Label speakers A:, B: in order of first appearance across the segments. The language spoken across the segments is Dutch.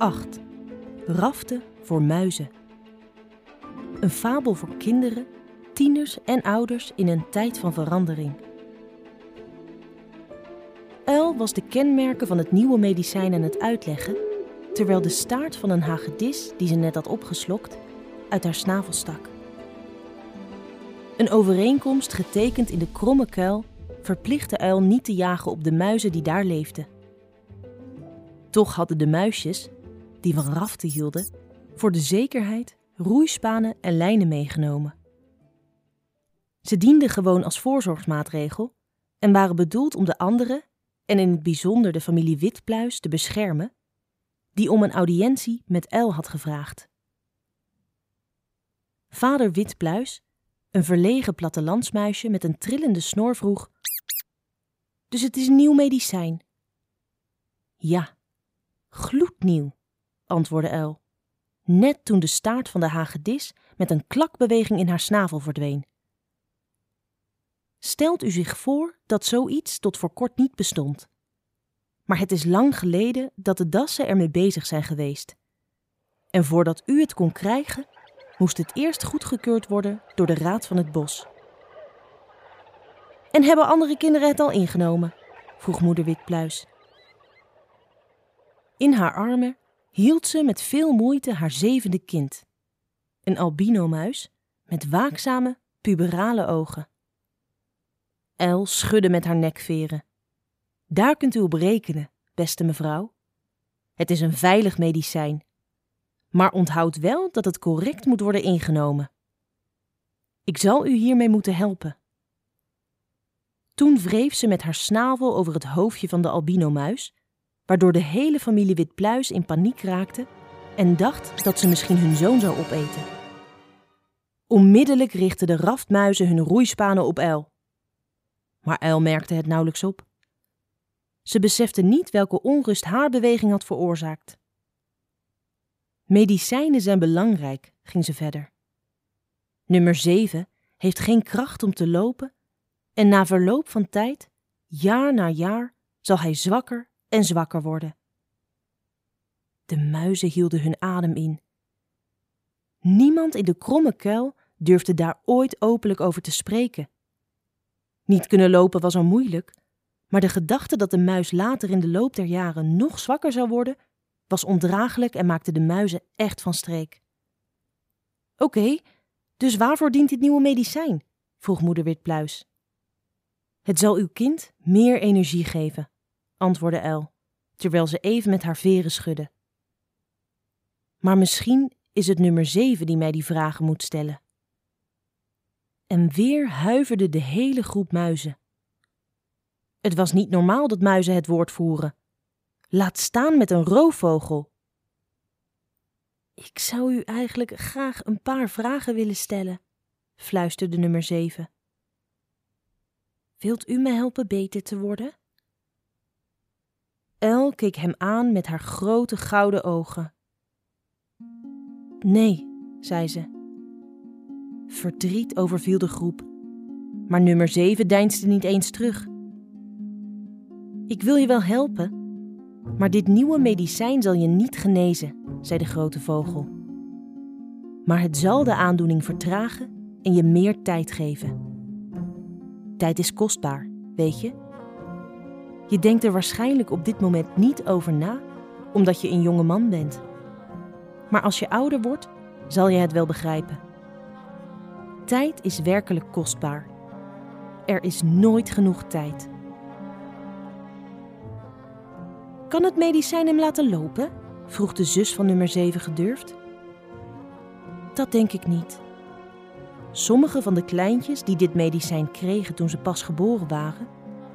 A: 8. Raften voor muizen. Een fabel voor kinderen, tieners en ouders in een tijd van verandering. Uil was de kenmerken van het nieuwe medicijn aan het uitleggen, terwijl de staart van een hagedis, die ze net had opgeslokt, uit haar snavel stak. Een overeenkomst getekend in de kromme kuil verplichtte Uil niet te jagen op de muizen die daar leefden. Toch hadden de muisjes, die van raften hielden, voor de zekerheid roeispanen en lijnen meegenomen. Ze dienden gewoon als voorzorgsmaatregel en waren bedoeld om de anderen, en in het bijzonder de familie Witpluis, te beschermen, die om een audiëntie met Uil had gevraagd. Vader Witpluis, een verlegen plattelandsmuisje met een trillende snor, vroeg: Dus het is nieuw medicijn? Ja, gloednieuw, antwoordde Uil, net toen de staart van de hagedis met een klakbeweging in haar snavel verdween. Stelt u zich voor dat zoiets tot voor kort niet bestond. Maar het is lang geleden dat de dassen ermee bezig zijn geweest. En voordat u het kon krijgen, moest het eerst goedgekeurd worden door de Raad van het Bos. En hebben andere kinderen het al ingenomen? vroeg moeder Witpluis. In haar armen hield ze met veel moeite haar zevende kind, een albino-muis met waakzame, puberale ogen. El schudde met haar nekveren. Daar kunt u op rekenen, beste mevrouw. Het is een veilig medicijn, maar onthoud wel dat het correct moet worden ingenomen. Ik zal u hiermee moeten helpen. Toen wreef ze met haar snavel over het hoofdje van de albino-muis waardoor de hele familie Witpluis in paniek raakte en dacht dat ze misschien hun zoon zou opeten. Onmiddellijk richtten de raftmuizen hun roeispanen op Uil. Maar Uil merkte het nauwelijks op. Ze besefte niet welke onrust haar beweging had veroorzaakt. Medicijnen zijn belangrijk, ging ze verder. Nummer 7 heeft geen kracht om te lopen en na verloop van tijd, jaar na jaar, zal hij zwakker en zwakker worden. De muizen hielden hun adem in. Niemand in de kromme kuil durfde daar ooit openlijk over te spreken. Niet kunnen lopen was al moeilijk, maar de gedachte dat de muis later in de loop der jaren nog zwakker zou worden, was ondraaglijk en maakte de muizen echt van streek. Oké, dus waarvoor dient dit nieuwe medicijn? vroeg moeder Witpluis. Het zal uw kind meer energie geven, antwoordde El, terwijl ze even met haar veren schudde. Maar misschien is het nummer zeven die mij die vragen moet stellen. En weer huiverde de hele groep muizen. Het was niet normaal dat muizen het woord voeren. Laat staan met een roofvogel. Ik zou u eigenlijk graag een paar vragen willen stellen, fluisterde nummer zeven. Wilt u me helpen beter te worden? El keek hem aan met haar grote gouden ogen. Nee, zei ze. Verdriet overviel de groep, maar nummer zeven deinsde niet eens terug. Ik wil je wel helpen, maar dit nieuwe medicijn zal je niet genezen, zei de grote vogel. Maar het zal de aandoening vertragen en je meer tijd geven. Tijd is kostbaar, weet je? Je denkt er waarschijnlijk op dit moment niet over na, omdat je een jonge man bent. Maar als je ouder wordt, zal je het wel begrijpen. Tijd is werkelijk kostbaar. Er is nooit genoeg tijd. Kan het medicijn hem laten lopen? vroeg de zus van nummer 7 gedurfd. Dat denk ik niet. Sommige van de kleintjes die dit medicijn kregen toen ze pas geboren waren,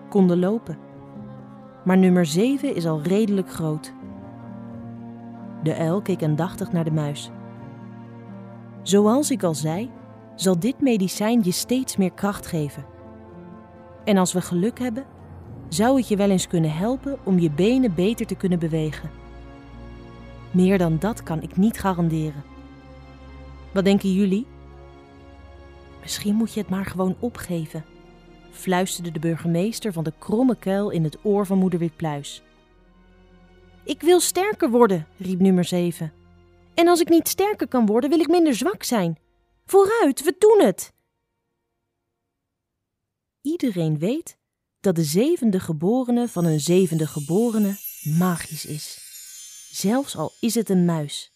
A: konden lopen maar nummer 7 is al redelijk groot. De uil keek aandachtig naar de muis. Zoals ik al zei, zal dit medicijn je steeds meer kracht geven. En als we geluk hebben, zou het je wel eens kunnen helpen om je benen beter te kunnen bewegen. Meer dan dat kan ik niet garanderen. Wat denken jullie? Misschien moet je het maar gewoon opgeven fluisterde de burgemeester van de kromme kuil in het oor van moeder Witpluis. Ik wil sterker worden, riep nummer 7. En als ik niet sterker kan worden, wil ik minder zwak zijn. Vooruit, we doen het! Iedereen weet dat de zevende geborene van een zevende geborene magisch is, zelfs al is het een muis.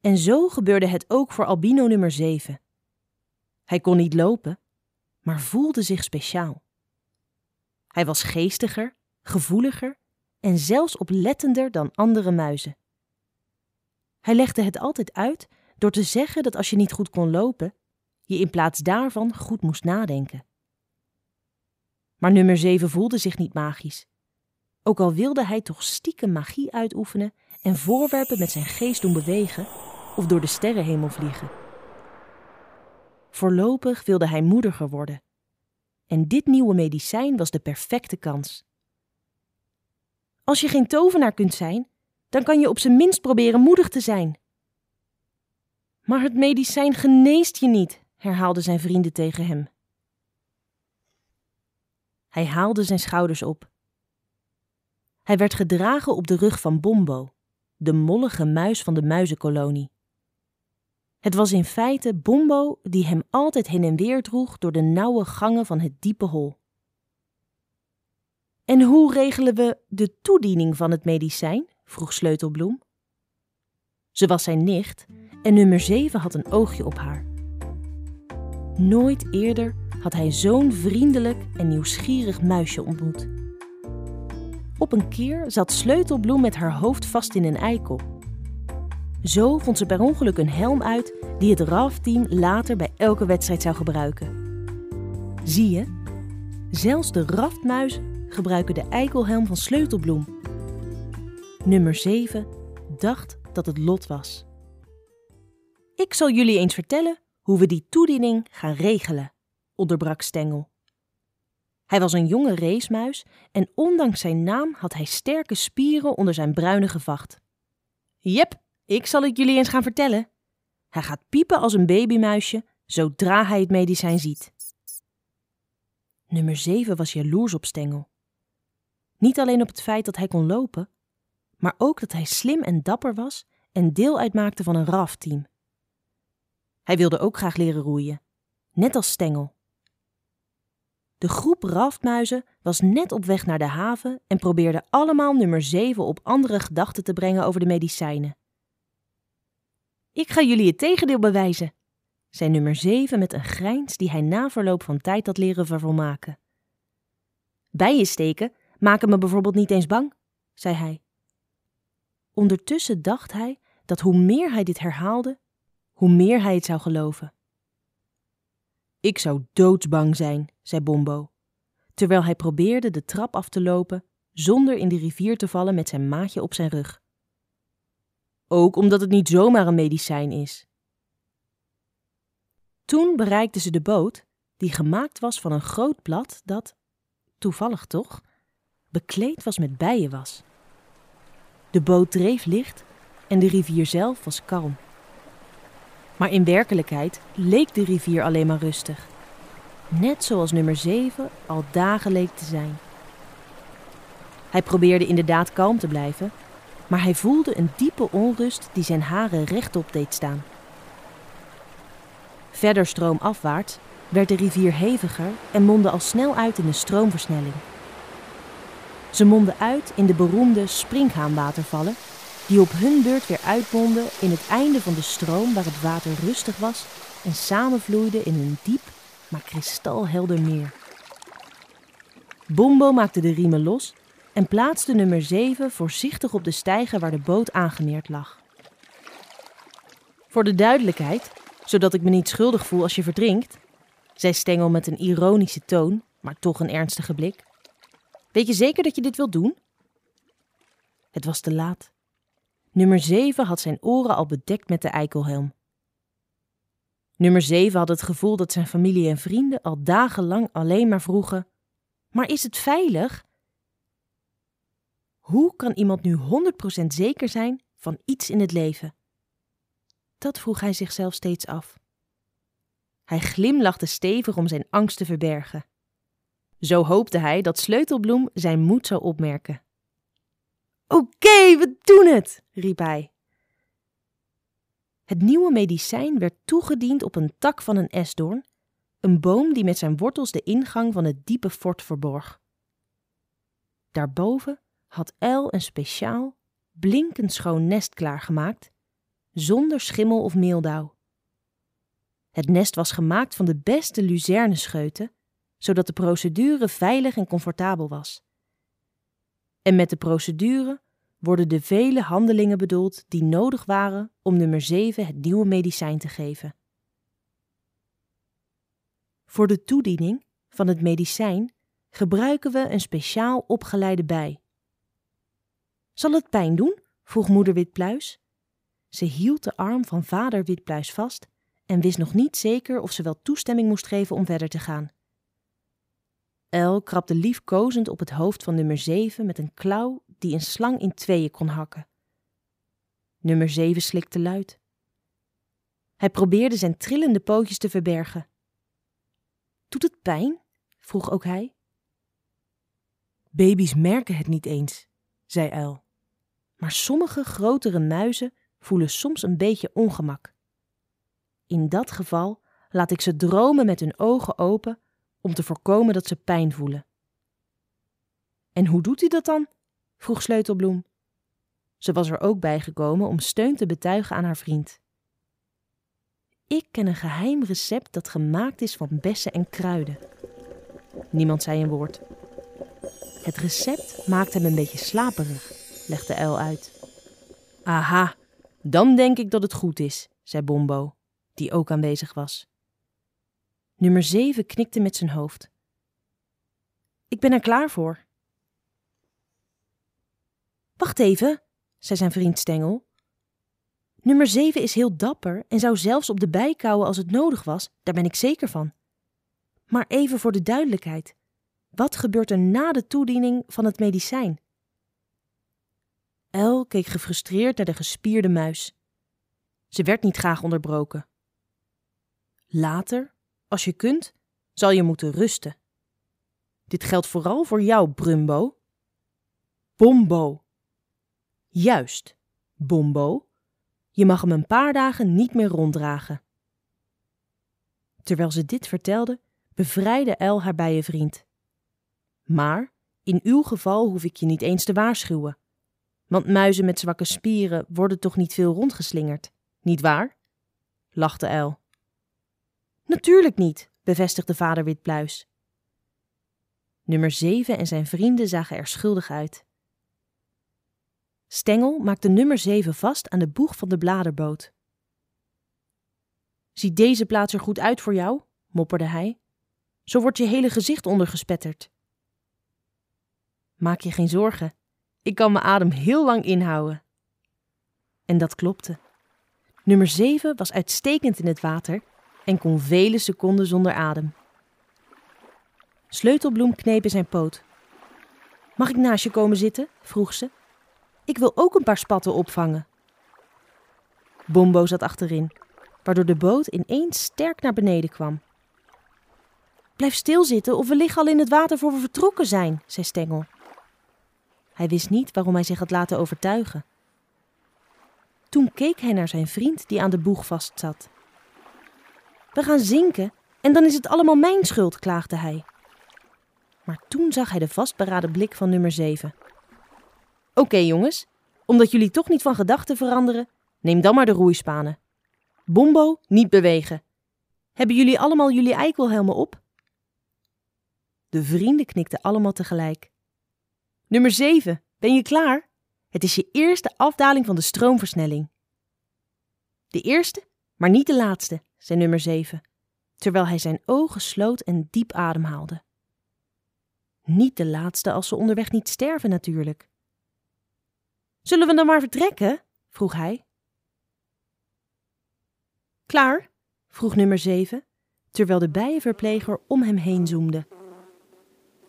A: En zo gebeurde het ook voor albino nummer 7. Hij kon niet lopen, maar voelde zich speciaal. Hij was geestiger, gevoeliger en zelfs oplettender dan andere muizen. Hij legde het altijd uit door te zeggen dat als je niet goed kon lopen, je in plaats daarvan goed moest nadenken. Maar nummer 7 voelde zich niet magisch. Ook al wilde hij toch stiekem magie uitoefenen en voorwerpen met zijn geest doen bewegen of door de sterrenhemel vliegen. Voorlopig wilde hij moediger worden. En dit nieuwe medicijn was de perfecte kans. Als je geen tovenaar kunt zijn, dan kan je op zijn minst proberen moedig te zijn. Maar het medicijn geneest je niet, herhaalden zijn vrienden tegen hem. Hij haalde zijn schouders op. Hij werd gedragen op de rug van Bombo, de mollige muis van de muizenkolonie. Het was in feite Bombo die hem altijd heen en weer droeg door de nauwe gangen van het diepe hol. En hoe regelen we de toediening van het medicijn? vroeg Sleutelbloem. Ze was zijn nicht en nummer 7 had een oogje op haar. Nooit eerder had hij zo'n vriendelijk en nieuwsgierig muisje ontmoet. Op een keer zat Sleutelbloem met haar hoofd vast in een eikel. Zo vond ze per ongeluk een helm uit die het RAF-team later bij elke wedstrijd zou gebruiken. Zie je, zelfs de raftmuizen gebruiken de eikelhelm van Sleutelbloem. Nummer 7 dacht dat het lot was. Ik zal jullie eens vertellen hoe we die toediening gaan regelen, onderbrak Stengel. Hij was een jonge racemuis en ondanks zijn naam had hij sterke spieren onder zijn bruine gevacht. Jep, ik zal het jullie eens gaan vertellen. Hij gaat piepen als een babymuisje zodra hij het medicijn ziet. Nummer 7 was jaloers op Stengel. Niet alleen op het feit dat hij kon lopen, maar ook dat hij slim en dapper was en deel uitmaakte van een RAF-team. Hij wilde ook graag leren roeien, net als Stengel. De groep raftmuizen was net op weg naar de haven en probeerde allemaal nummer 7 op andere gedachten te brengen over de medicijnen. Ik ga jullie het tegendeel bewijzen, zei nummer 7 met een grijns die hij na verloop van tijd had leren vervolmaken. Bijen steken maken me bijvoorbeeld niet eens bang, zei hij. Ondertussen dacht hij dat hoe meer hij dit herhaalde, hoe meer hij het zou geloven. Ik zou doodsbang zijn, zei Bombo, terwijl hij probeerde de trap af te lopen zonder in de rivier te vallen met zijn maatje op zijn rug. Ook omdat het niet zomaar een medicijn is. Toen bereikten ze de boot, die gemaakt was van een groot blad dat, toevallig toch, bekleed was met bijenwas. De boot dreef licht en de rivier zelf was kalm. Maar in werkelijkheid leek de rivier alleen maar rustig. Net zoals nummer 7 al dagen leek te zijn. Hij probeerde inderdaad kalm te blijven, maar hij voelde een diepe onrust die zijn haren rechtop deed staan. Verder stroomafwaarts werd de rivier heviger en mondde al snel uit in een stroomversnelling. Ze monden uit in de beroemde springhaanwatervallen die op hun beurt weer uitbonden in het einde van de stroom waar het water rustig was en samenvloeide in een diep, maar kristalhelder meer. Bombo maakte de riemen los en plaatste nummer 7 voorzichtig op de steiger waar de boot aangemeerd lag. Voor de duidelijkheid, zodat ik me niet schuldig voel als je verdrinkt, zei Stengel met een ironische toon, maar toch een ernstige blik. Weet je zeker dat je dit wilt doen? Het was te laat. Nummer 7 had zijn oren al bedekt met de eikelhelm. Nummer 7 had het gevoel dat zijn familie en vrienden al dagenlang alleen maar vroegen: Maar is het veilig? Hoe kan iemand nu 100% zeker zijn van iets in het leven? Dat vroeg hij zichzelf steeds af. Hij glimlachte stevig om zijn angst te verbergen. Zo hoopte hij dat Sleutelbloem zijn moed zou opmerken. Oké, we doen het, riep hij. Het nieuwe medicijn werd toegediend op een tak van een esdoorn, een boom die met zijn wortels de ingang van het diepe fort verborg. Daarboven had El een speciaal, blinkend schoon nest klaargemaakt, zonder schimmel of meeldauw. Het nest was gemaakt van de beste luzernescheuten, zodat de procedure veilig en comfortabel was. En met de procedure worden de vele handelingen bedoeld die nodig waren om nummer 7 het nieuwe medicijn te geven. Voor de toediening van het medicijn gebruiken we een speciaal opgeleide bij. Zal het pijn doen? vroeg moeder Witpluis. Ze hield de arm van vader Witpluis vast en wist nog niet zeker of ze wel toestemming moest geven om verder te gaan. El krabde liefkozend op het hoofd van nummer 7 met een klauw die een slang in tweeën kon hakken. Nummer 7 slikte luid. Hij probeerde zijn trillende pootjes te verbergen. Doet het pijn? vroeg ook hij. Baby's merken het niet eens, zei El. Maar sommige grotere muizen voelen soms een beetje ongemak. In dat geval laat ik ze dromen met hun ogen open om te voorkomen dat ze pijn voelen. En hoe doet u dat dan? vroeg Sleutelbloem. Ze was er ook bij gekomen om steun te betuigen aan haar vriend. Ik ken een geheim recept dat gemaakt is van bessen en kruiden. Niemand zei een woord. Het recept maakt hem een beetje slaperig, legde El uit. Aha, dan denk ik dat het goed is, zei Bombo, die ook aanwezig was. Nummer 7 knikte met zijn hoofd. Ik ben er klaar voor. Wacht even, zei zijn vriend Stengel. Nummer 7 is heel dapper en zou zelfs op de bij kauwen als het nodig was, daar ben ik zeker van. Maar even voor de duidelijkheid: wat gebeurt er na de toediening van het medicijn? El keek gefrustreerd naar de gespierde muis. Ze werd niet graag onderbroken. Later, als je kunt, zal je moeten rusten. Dit geldt vooral voor jou, Brumbo. Bombo. Juist, Bombo. Je mag hem een paar dagen niet meer ronddragen. Terwijl ze dit vertelde, bevrijdde El haar bijenvriend. Maar in uw geval hoef ik je niet eens te waarschuwen. Want muizen met zwakke spieren worden toch niet veel rondgeslingerd, niet waar? lachte El. Natuurlijk niet, bevestigde vader Witpluis. Nummer 7 en zijn vrienden zagen er schuldig uit. Stengel maakte nummer 7 vast aan de boeg van de bladerboot. Ziet deze plaats er goed uit voor jou? mopperde hij. Zo wordt je hele gezicht ondergespetterd. Maak je geen zorgen, ik kan mijn adem heel lang inhouden. En dat klopte. Nummer 7 was uitstekend in het water en kon vele seconden zonder adem. Sleutelbloem kneep in zijn poot. Mag ik naast je komen zitten? vroeg ze. Ik wil ook een paar spatten opvangen. Bombo zat achterin, waardoor de boot ineens sterk naar beneden kwam. Blijf stilzitten of we liggen al in het water voor we vertrokken zijn, zei Stengel. Hij wist niet waarom hij zich had laten overtuigen. Toen keek hij naar zijn vriend die aan de boeg vastzat. We gaan zinken en dan is het allemaal mijn schuld, klaagde hij. Maar toen zag hij de vastberaden blik van nummer 7. Oké jongens, omdat jullie toch niet van gedachten veranderen, neem dan maar de roeispanen. Bombo, niet bewegen. Hebben jullie allemaal jullie eikelhelmen op? De vrienden knikten allemaal tegelijk. Nummer 7, ben je klaar? Het is je eerste afdaling van de stroomversnelling. De eerste, maar niet de laatste, zei nummer 7, terwijl hij zijn ogen sloot en diep ademhaalde. Niet de laatste als ze onderweg niet sterven, natuurlijk. Zullen we dan maar vertrekken? vroeg hij. Klaar? vroeg nummer 7, terwijl de bijenverpleger om hem heen zoemde.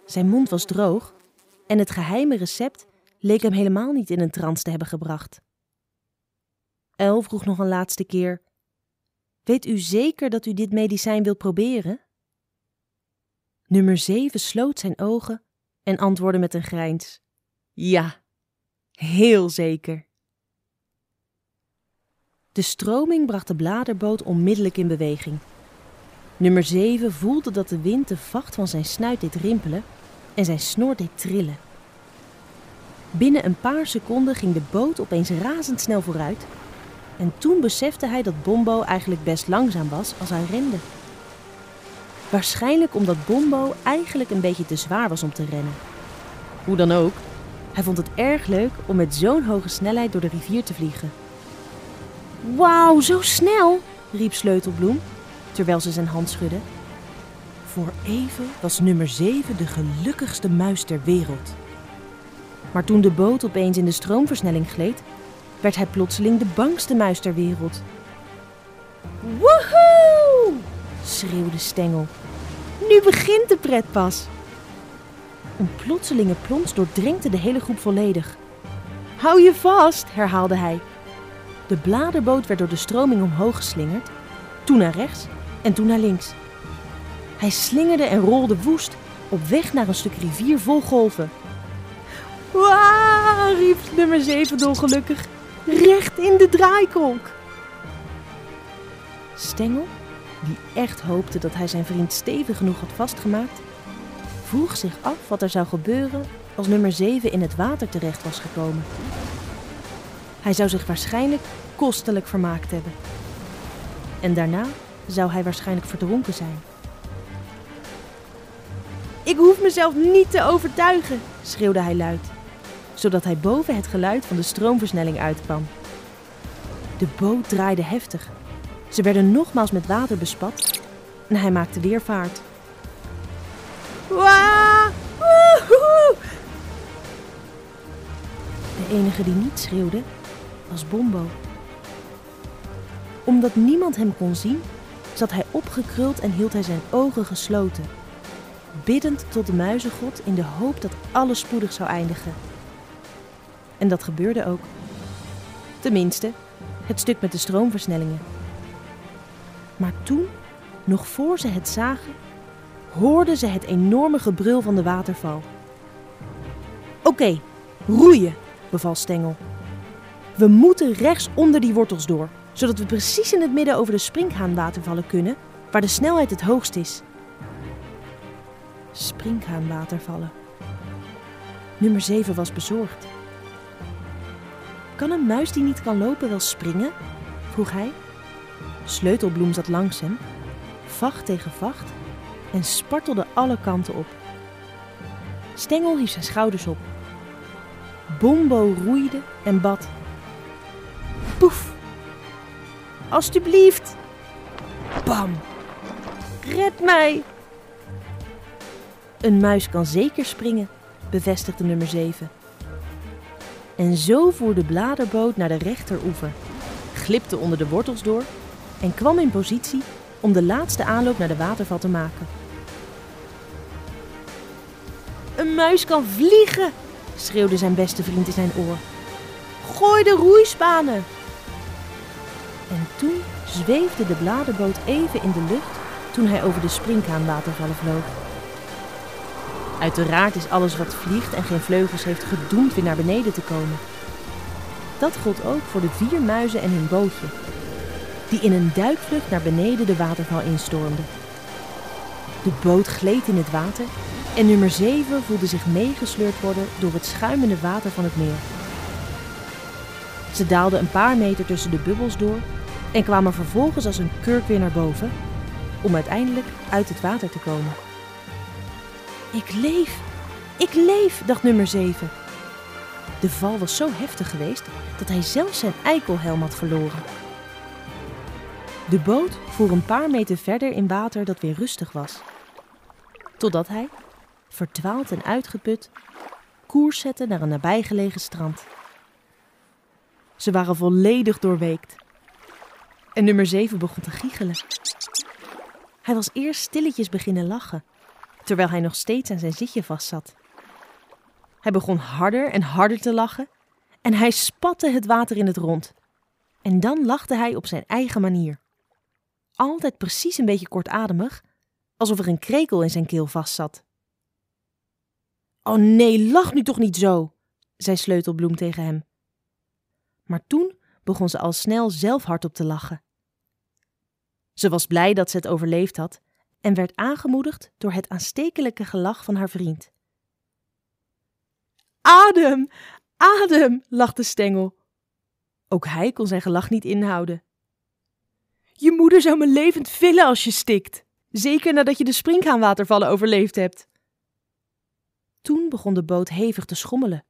A: Zijn mond was droog en het geheime recept leek hem helemaal niet in een trance te hebben gebracht. El vroeg nog een laatste keer: Weet u zeker dat u dit medicijn wilt proberen? Nummer 7 sloot zijn ogen en antwoordde met een grijns: Ja, Heel zeker. De stroming bracht de bladerboot onmiddellijk in beweging. Nummer 7 voelde dat de wind de vacht van zijn snuit deed rimpelen en zijn snor deed trillen. Binnen een paar seconden ging de boot opeens razendsnel vooruit en toen besefte hij dat Bombo eigenlijk best langzaam was als hij rende. Waarschijnlijk omdat Bombo eigenlijk een beetje te zwaar was om te rennen. Hoe dan ook, hij vond het erg leuk om met zo'n hoge snelheid door de rivier te vliegen. Wauw, zo snel! riep Sleutelbloem, terwijl ze zijn hand schudde. Voor even was nummer 7 de gelukkigste muis ter wereld. Maar toen de boot opeens in de stroomversnelling gleed, werd hij plotseling de bangste muis ter wereld. Woehoe! schreeuwde Stengel. Nu begint de pret pas. Een plotselinge plons doordrenkte de hele groep volledig. Hou je vast, herhaalde hij. De bladerboot werd door de stroming omhoog geslingerd, toen naar rechts en toen naar links. Hij slingerde en rolde woest op weg naar een stuk rivier vol golven. Waaah, riep nummer 7 dolgelukkig. Recht in de draaikolk. Stengel, die echt hoopte dat hij zijn vriend stevig genoeg had vastgemaakt, vroeg zich af wat er zou gebeuren als nummer 7 in het water terecht was gekomen. Hij zou zich waarschijnlijk kostelijk vermaakt hebben. En daarna zou hij waarschijnlijk verdronken zijn. Ik hoef mezelf niet te overtuigen, schreeuwde hij luid, zodat hij boven het geluid van de stroomversnelling uitkwam. De boot draaide heftig. Ze werden nogmaals met water bespat en hij maakte weer vaart. De enige die niet schreeuwde was Bombo. Omdat niemand hem kon zien, zat hij opgekruld en hield hij zijn ogen gesloten, biddend tot de muizengod in de hoop dat alles spoedig zou eindigen. En dat gebeurde ook. Tenminste, het stuk met de stroomversnellingen. Maar toen, nog voor ze het zagen, hoorden ze het enorme gebrul van de waterval. Oké, roeien, beval Stengel. We moeten rechts onder die wortels door, zodat we precies in het midden over de springhaanwatervallen kunnen, waar de snelheid het hoogst is. Springhaanwatervallen. Nummer 7 was bezorgd. Kan een muis die niet kan lopen wel springen? vroeg hij. Sleutelbloem zat langs hem, vacht tegen vacht, en spartelde alle kanten op. Stengel hief zijn schouders op. Bombo roeide en bad. Poef! Alsjeblieft! Bam! Red mij! Een muis kan zeker springen, bevestigde nummer 7. En zo voer de bladerboot naar de rechteroever, glipte onder de wortels door en kwam in positie om de laatste aanloop naar de waterval te maken. Een muis kan vliegen, schreeuwde zijn beste vriend in zijn oor. Gooi de roeispanen! En toen zweefde de bladerboot even in de lucht toen hij over de springkaanwatervallen vloog. Uiteraard is alles wat vliegt en geen vleugels heeft gedoemd weer naar beneden te komen. Dat gold ook voor de vier muizen en hun bootje, die in een duikvlucht naar beneden de waterval instormden. De boot gleed in het water en nummer 7 voelde zich meegesleurd worden door het schuimende water van het meer. Ze daalden een paar meter tussen de bubbels door en kwamen vervolgens als een kurk weer naar boven, om uiteindelijk uit het water te komen. Ik leef, ik leef, dacht nummer 7. De val was zo heftig geweest dat hij zelfs zijn eikelhelm had verloren. De boot voer een paar meter verder in water dat weer rustig was. Totdat hij, verdwaald en uitgeput, koers zette naar een nabijgelegen strand. Ze waren volledig doorweekt. En nummer 7 begon te giechelen. Hij was eerst stilletjes beginnen lachen, terwijl hij nog steeds aan zijn zitje vastzat. Hij begon harder en harder te lachen en hij spatte het water in het rond. En dan lachte hij op zijn eigen manier. Altijd precies een beetje kortademig, alsof er een krekel in zijn keel vastzat. Oh nee, lach nu toch niet zo, zei Sleutelbloem tegen hem. Maar toen begon ze al snel zelf hardop te lachen. Ze was blij dat ze het overleefd had en werd aangemoedigd door het aanstekelijke gelach van haar vriend. Adem, adem, lachte Stengel. Ook hij kon zijn gelach niet inhouden. Je moeder zou me levend villen als je stikt, zeker nadat je de springhaanwatervallen overleefd hebt. Toen begon de boot hevig te schommelen.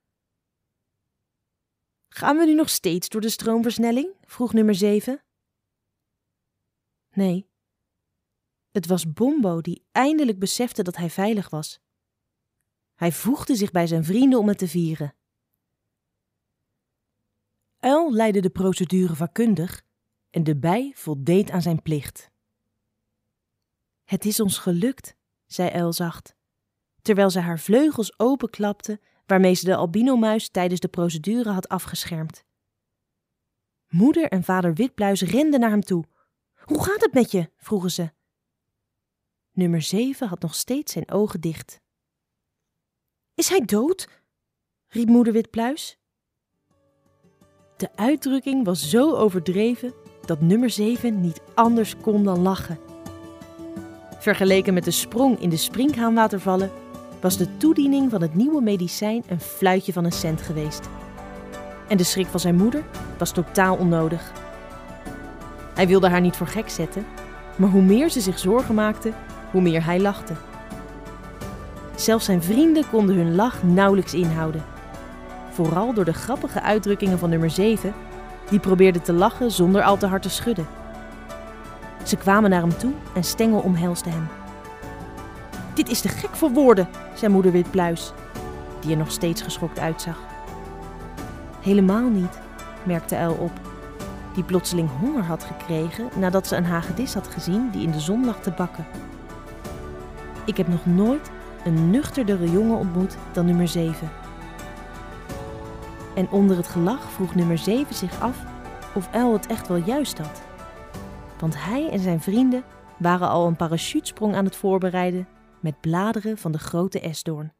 A: Gaan we nu nog steeds door de stroomversnelling? vroeg nummer 7. Nee. Het was Bombo die eindelijk besefte dat hij veilig was. Hij voegde zich bij zijn vrienden om het te vieren. Uil leidde de procedure vakkundig en de bij voldeed aan zijn plicht. Het is ons gelukt, zei Uil zacht, terwijl ze haar vleugels openklapte waarmee ze de albinomuis tijdens de procedure had afgeschermd. Moeder en vader Witbluis renden naar hem toe. Hoe gaat het met je? vroegen ze. Nummer zeven had nog steeds zijn ogen dicht. Is hij dood? riep moeder Witpluis. De uitdrukking was zo overdreven dat nummer 7 niet anders kon dan lachen. Vergeleken met de sprong in de springhaanwatervallen was de toediening van het nieuwe medicijn een fluitje van een cent geweest. En de schrik van zijn moeder was totaal onnodig. Hij wilde haar niet voor gek zetten, maar hoe meer ze zich zorgen maakte, hoe meer hij lachte. Zelfs zijn vrienden konden hun lach nauwelijks inhouden. Vooral door de grappige uitdrukkingen van nummer 7, die probeerde te lachen zonder al te hard te schudden. Ze kwamen naar hem toe en Stengel omhelsde hem. Dit is te gek voor woorden, zei moeder Witpluis, die er nog steeds geschokt uitzag. Helemaal niet, merkte Uil op, die plotseling honger had gekregen nadat ze een hagedis had gezien die in de zon lag te bakken. Ik heb nog nooit een nuchterdere jongen ontmoet dan nummer 7. En onder het gelach vroeg nummer 7 zich af of Uil het echt wel juist had. Want hij en zijn vrienden waren al een parachutesprong aan het voorbereiden met bladeren van de grote esdoorn.